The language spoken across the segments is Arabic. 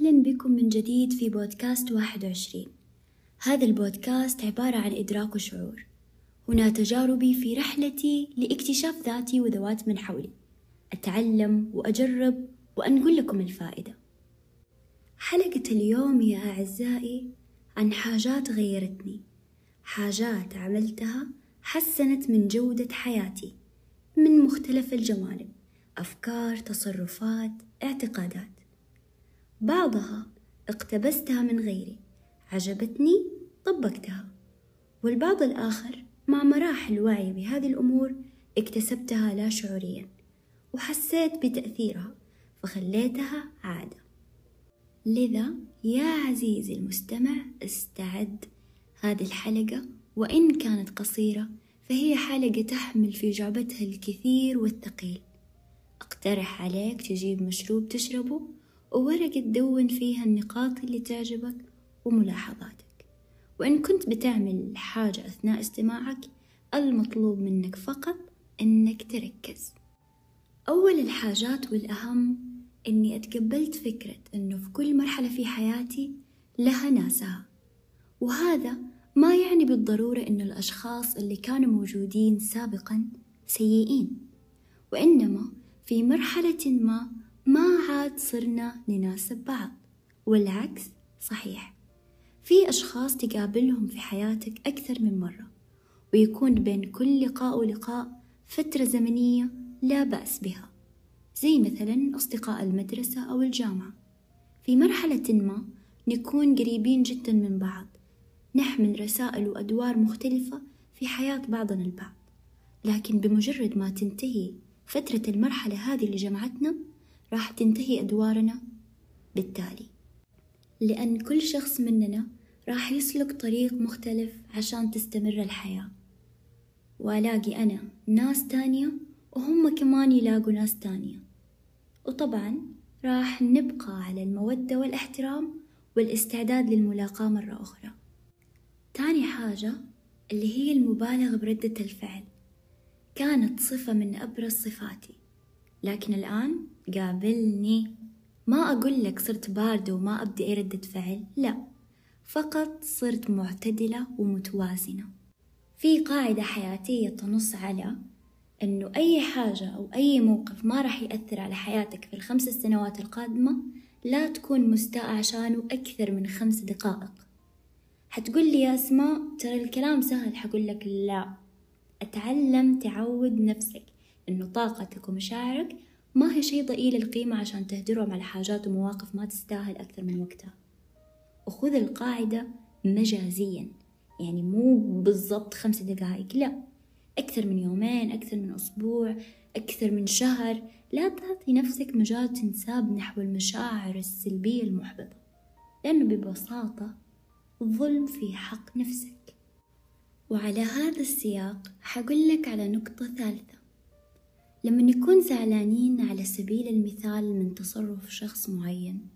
أهلا بكم من جديد في بودكاست 21 هذا البودكاست عبارة عن إدراك وشعور. هنا تجاربي في رحلتي لاكتشاف ذاتي وذوات من حولي. أتعلم وأجرب وأنقل لكم الفائدة. حلقة اليوم يا أعزائي عن حاجات غيرتني. حاجات عملتها حسنت من جودة حياتي من مختلف الجوانب أفكار تصرفات اعتقادات. بعضها اقتبستها من غيري عجبتني طبقتها. والبعض الآخر مع مراحل وعي بهذه الأمور اكتسبتها لا شعوريا وحسيت بتأثيرها فخليتها عادة. لذا يا عزيزي المستمع استعد هذه الحلقة وإن كانت قصيرة فهي حلقة تحمل في جعبتها الكثير والثقيل. أقترح عليك تجيب مشروب تشربه وورقة تدون فيها النقاط اللي تعجبك وملاحظاتك. وإن كنت بتعمل حاجة أثناء استماعك المطلوب منك فقط إنك تركز. أول الحاجات والأهم إني أتقبلت فكرة إنه في كل مرحلة في حياتي لها ناسها. وهذا ما يعني بالضرورة إنه الأشخاص اللي كانوا موجودين سابقا سيئين. وإنما في مرحلة ما ما عاد صرنا نناسب بعض والعكس صحيح. في أشخاص تقابلهم في حياتك أكثر من مرة ويكون بين كل لقاء ولقاء فترة زمنية لا بأس بها زي مثلا أصدقاء المدرسة أو الجامعة. في مرحلة ما نكون قريبين جدا من بعض نحمل رسائل وأدوار مختلفة في حياة بعضنا البعض. لكن بمجرد ما تنتهي فترة المرحلة هذه اللي جمعتنا راح تنتهي أدوارنا؟ بالتالي. لأن كل شخص مننا راح يسلك طريق مختلف عشان تستمر الحياة. وألاقي أنا ناس تانية وهم كمان يلاقوا ناس تانية. وطبعا راح نبقى على المودة والاحترام والاستعداد للملاقاة مرة أخرى. تاني حاجة اللي هي المبالغة بردة الفعل. كانت صفة من أبرز صفاتي. لكن الآن قابلني. ما أقول لك صرت باردة وما أبدي أي ردة فعل لا. فقط صرت معتدلة ومتوازنة. في قاعدة حياتية تنص على أنه أي حاجة أو أي موقف ما راح يأثر على حياتك في الخمس سنوات القادمة لا تكون مستاء عشانه أكثر من خمس دقائق. حتقول لي يا أسماء ترى الكلام سهل. حقول لك لا. أتعلم تعود نفسك إنه طاقتك ومشاعرك ما هي شيء ضئيل القيمة عشان تهدرهم على حاجات ومواقف ما تستاهل أكثر من وقتها؟ وخذ القاعدة مجازيا يعني مو بالضبط خمس دقائق لا. أكثر من يومين أكثر من أسبوع أكثر من شهر. لا تعطي نفسك مجال تنساب نحو المشاعر السلبية المحبطة لأنه ببساطة ظلم في حق نفسك. وعلى هذا السياق حقول لك على نقطة ثالثة. لما نكون زعلانين على سبيل المثال من تصرف شخص معين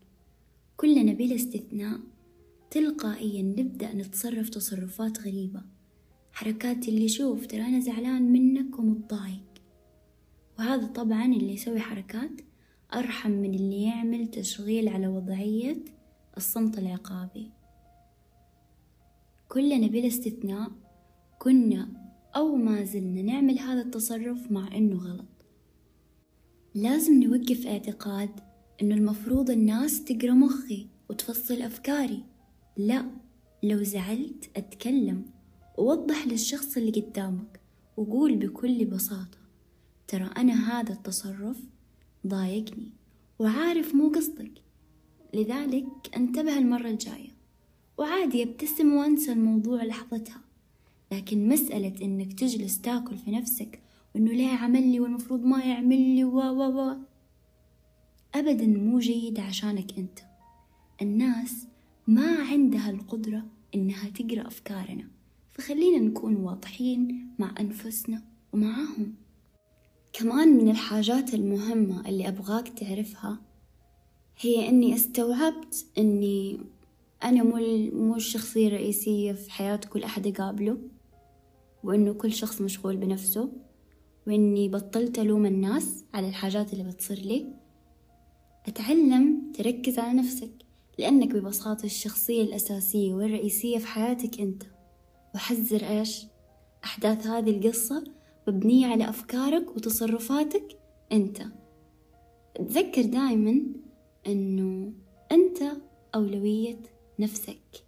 كلنا بلا استثناء تلقائيا نبدأ نتصرف تصرفات غريبة حركات اللي شوف ترى أنا زعلان منك ومتضايق. وهذا طبعا اللي يسوي حركات أرحم من اللي يعمل تشغيل على وضعية الصمت العقابي. كلنا بلا استثناء كنا أو ما زلنا نعمل هذا التصرف مع إنه غلط. لازم نوقف اعتقاد إنه المفروض الناس تقرأ مخي وتفصل أفكاري. لا لو زعلت أتكلم ووضح للشخص اللي قدامك وقول بكل بساطة ترى أنا هذا التصرف ضايقني وعارف مو قصدك. لذلك انتبه المرة الجاية وعادي أبتسم وأنسى الموضوع لحظتها. لكن مسألة إنك تجلس تاكل في نفسك وإنه ليه عمل لي والمفروض ما يعمل لي و و و. أبدا مو جيد عشانك أنت. الناس ما عندها القدرة إنها تقرأ أفكارنا. فخلينا نكون واضحين مع أنفسنا ومعاهم. كمان من الحاجات المهمة اللي أبغاك تعرفها هي إني استوعبت إني أنا مو مو الشخصية الرئيسية في حياة كل أحد أقابله وإنه كل شخص مشغول بنفسه. وإني بطلت ألوم الناس على الحاجات اللي بتصير لي. أتعلم تركز على نفسك لأنك ببساطة الشخصية الأساسية والرئيسية في حياتك أنت. وحذر إيش؟ أحداث هذه القصة مبنية على أفكارك وتصرفاتك أنت. تذكر دائما أنه أنت أولوية نفسك.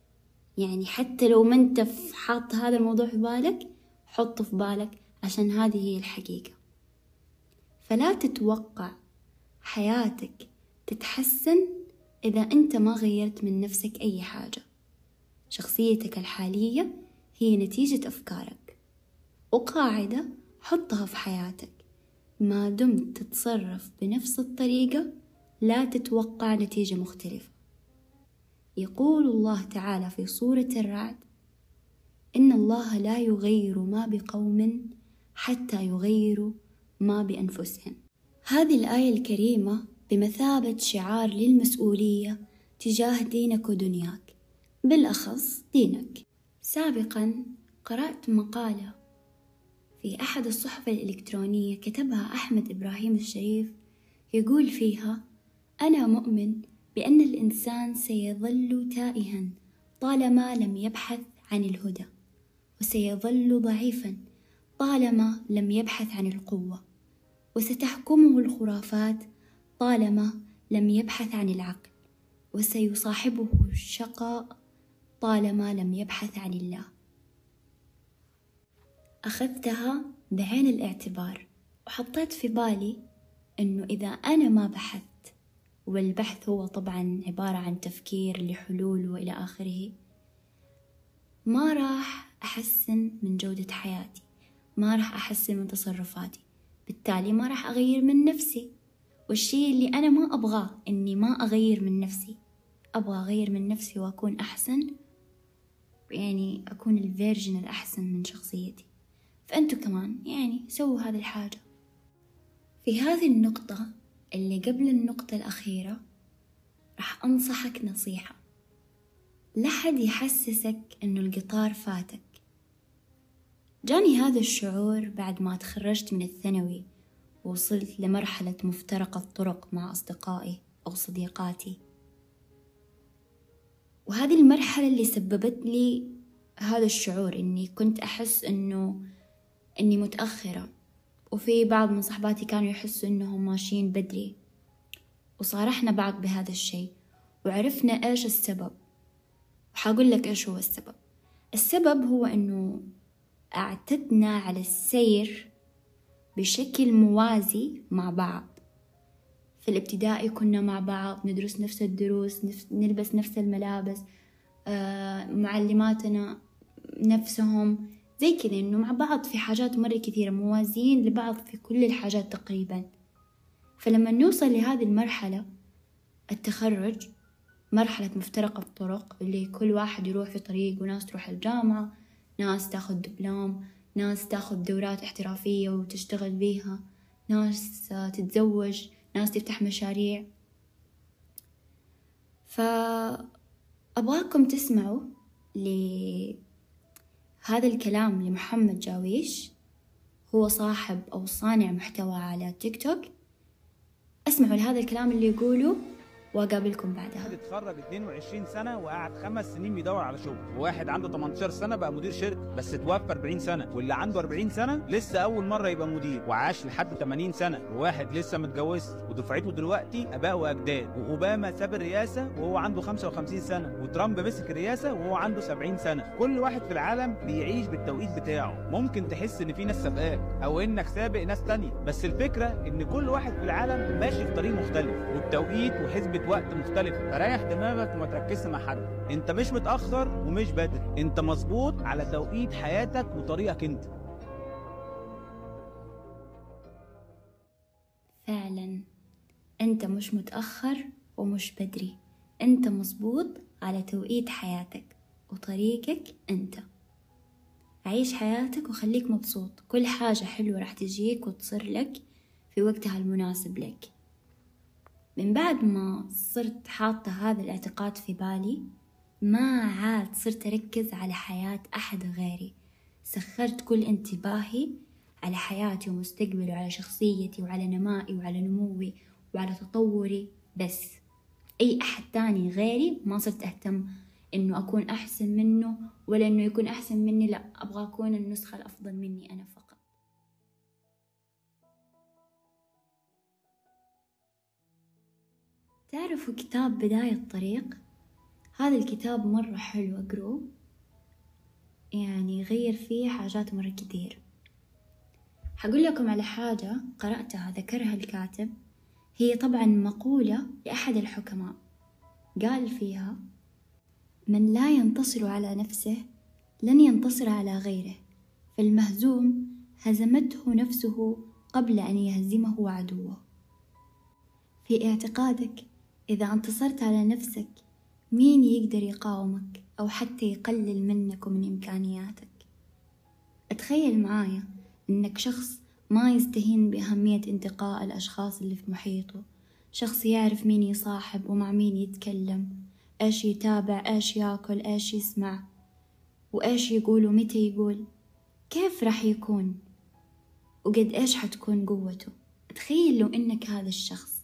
يعني حتى لو ما أنت حاط هذا الموضوع في بالك حطه في بالك. عشان هذه هي الحقيقة. فلا تتوقع حياتك تتحسن إذا أنت ما غيرت من نفسك أي حاجة. شخصيتك الحالية هي نتيجة أفكارك. وقاعدة حطها في حياتك. ما دمت تتصرف بنفس الطريقة لا تتوقع نتيجة مختلفة. يقول الله تعالى في سورة الرعد إن الله لا يغير ما بقوم حتى يغيروا ما بأنفسهم. هذه الآية الكريمة بمثابة شعار للمسؤولية تجاه دينك ودنياك بالأخص دينك. سابقا قرأت مقالة في أحد الصحف الإلكترونية كتبها أحمد إبراهيم الشريف يقول فيها أنا مؤمن بأن الإنسان سيظل تائها طالما لم يبحث عن الهدى وسيظل ضعيفا طالما لم يبحث عن القوة وستحكمه الخرافات طالما لم يبحث عن العقل وسيصاحبه الشقاء طالما لم يبحث عن الله. أخذتها بعين الاعتبار وحطيت في بالي أنه إذا أنا ما بحثت والبحث هو طبعا عبارة عن تفكير لحلول وإلى آخره ما راح أحسن من جودة حياتي. ما راح أحسن من تصرفاتي. بالتالي ما راح أغير من نفسي. والشي اللي أنا ما أبغاه إني ما أغير من نفسي. أبغى أغير من نفسي وأكون أحسن يعني أكون الفيرجن الأحسن من شخصيتي. فأنتوا كمان يعني سووا هذه الحاجة. في هذه النقطة اللي قبل النقطة الأخيرة راح أنصحك نصيحة. لا حد يحسسك إنه القطار فاتك. جاني هذا الشعور بعد ما تخرجت من الثانوي ووصلت لمرحلة مفترق الطرق مع أصدقائي أو صديقاتي. وهذه المرحلة اللي سببت لي هذا الشعور إني كنت أحس إنه إني متأخرة. وفي بعض من صحباتي كانوا يحسوا إنهم ماشيين بدري. وصارحنا بعض بهذا الشيء وعرفنا إيش السبب. وحأقول لك إيش هو السبب. السبب هو إنه أعتدنا على السير بشكل موازي مع بعض. في الابتدائي كنا مع بعض ندرس نفس الدروس نلبس نفس الملابس آه، معلماتنا نفسهم زي كذا إنه مع بعض في حاجات مرة كثيرة موازيين لبعض في كل الحاجات تقريبا. فلما نوصل لهذه المرحلة التخرج مرحلة مفترق الطرق اللي كل واحد يروح في طريق وناس تروح الجامعة ناس تاخذ دبلوم ناس تاخذ دورات احترافية وتشتغل بيها ناس تتزوج ناس تفتح مشاريع. فأبغاكم تسمعوا لهذا الكلام لمحمد جاويش هو صاحب أو صانع محتوى على تيك توك. أسمعوا لهذا الكلام اللي يقوله وأقابلكم بعدها. اتخرج 22 سنة وقعد خمس سنين بيدور على شغل. وواحد عنده 18 سنة بقى مدير شركة بس اتوفى 40 سنة واللي عنده 40 سنة لسه أول مرة يبقى مدير وعاش لحد 80 سنة. وواحد لسه متجوز ودفعته دلوقتي أباء وأجداد. وأوباما ساب الرئاسة وهو عنده 55 سنة وترامب مسك الرئاسة وهو عنده 70 سنة. كل واحد في العالم بيعيش بالتوقيت بتاعه. ممكن تحس إن في ناس سابقاك أو إنك سابق ناس تانية. بس الفكرة إن كل واحد في العالم ماشي في طريق مختلف وبتوقيت وحسبه وقت مختلفة فريح دماغك وما تركزش مع حد. انت مش متأخر ومش بدري. انت مظبوط على توقيت حياتك وطريقك انت. فعلا. انت مش متأخر ومش بدري. انت مظبوط على توقيت حياتك وطريقك انت. عيش حياتك وخليك مبسوط. كل حاجة حلوة راح تجيك وتصير لك في وقتها المناسب لك. من بعد ما صرت حاطة هذا الاعتقاد في بالي ما عاد صرت أركز على حياة أحد غيري. سخرت كل انتباهي على حياتي ومستقبلي وعلى شخصيتي وعلى نمائي وعلى نموي وعلى تطوري بس. أي أحد تاني غيري ما صرت أهتم إنه أكون أحسن منه ولا إنه يكون أحسن مني لا أبغى أكون النسخة الأفضل مني أنا فقط. تعرفوا كتاب بداية الطريق؟ هذا الكتاب مرة حلو أقروه يعني غير فيه حاجات مرة كتير. حقول لكم على حاجة قرأتها ذكرها الكاتب. هي طبعا مقولة لأحد الحكماء. قال فيها من لا ينتصر على نفسه لن ينتصر على غيره. فالمهزوم هزمته نفسه قبل أن يهزمه عدوه. في اعتقادك إذا انتصرت على نفسك مين يقدر يقاومك أو حتى يقلل منك ومن إمكانياتك؟ أتخيل معايا إنك شخص ما يستهين بأهمية انتقاء الأشخاص اللي في محيطه شخص يعرف مين يصاحب ومع مين يتكلم إيش يتابع إيش يأكل إيش يسمع وإيش يقول ومتى يقول كيف راح يكون؟ وقد إيش حتكون قوته؟ تخيل لو إنك هذا الشخص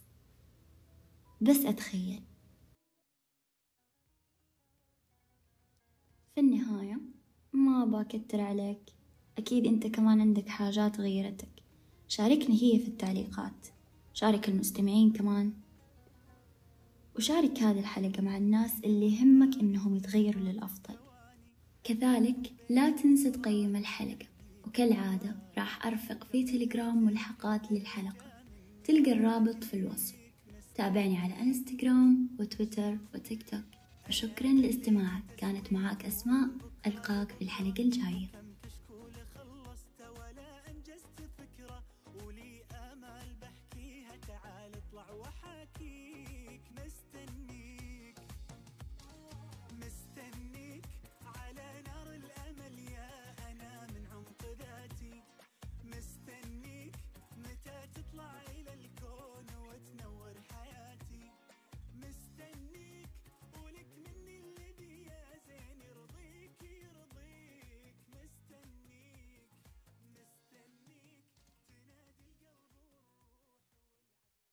بس أتخيل. في النهاية ما بكتر عليك. أكيد أنت كمان عندك حاجات غيرتك. شاركني هي في التعليقات. شارك المستمعين كمان. وشارك هذه الحلقة مع الناس اللي يهمك إنهم يتغيروا للأفضل. كذلك لا تنسى تقيم الحلقة. وكالعادة راح أرفق في تليجرام ملحقات للحلقة. تلقى الرابط في الوصف. تابعني على إنستغرام وتويتر وتيك توك. وشكرا لاستماعك. كانت معاك أسماء. ألقاك في الحلقة الجاية.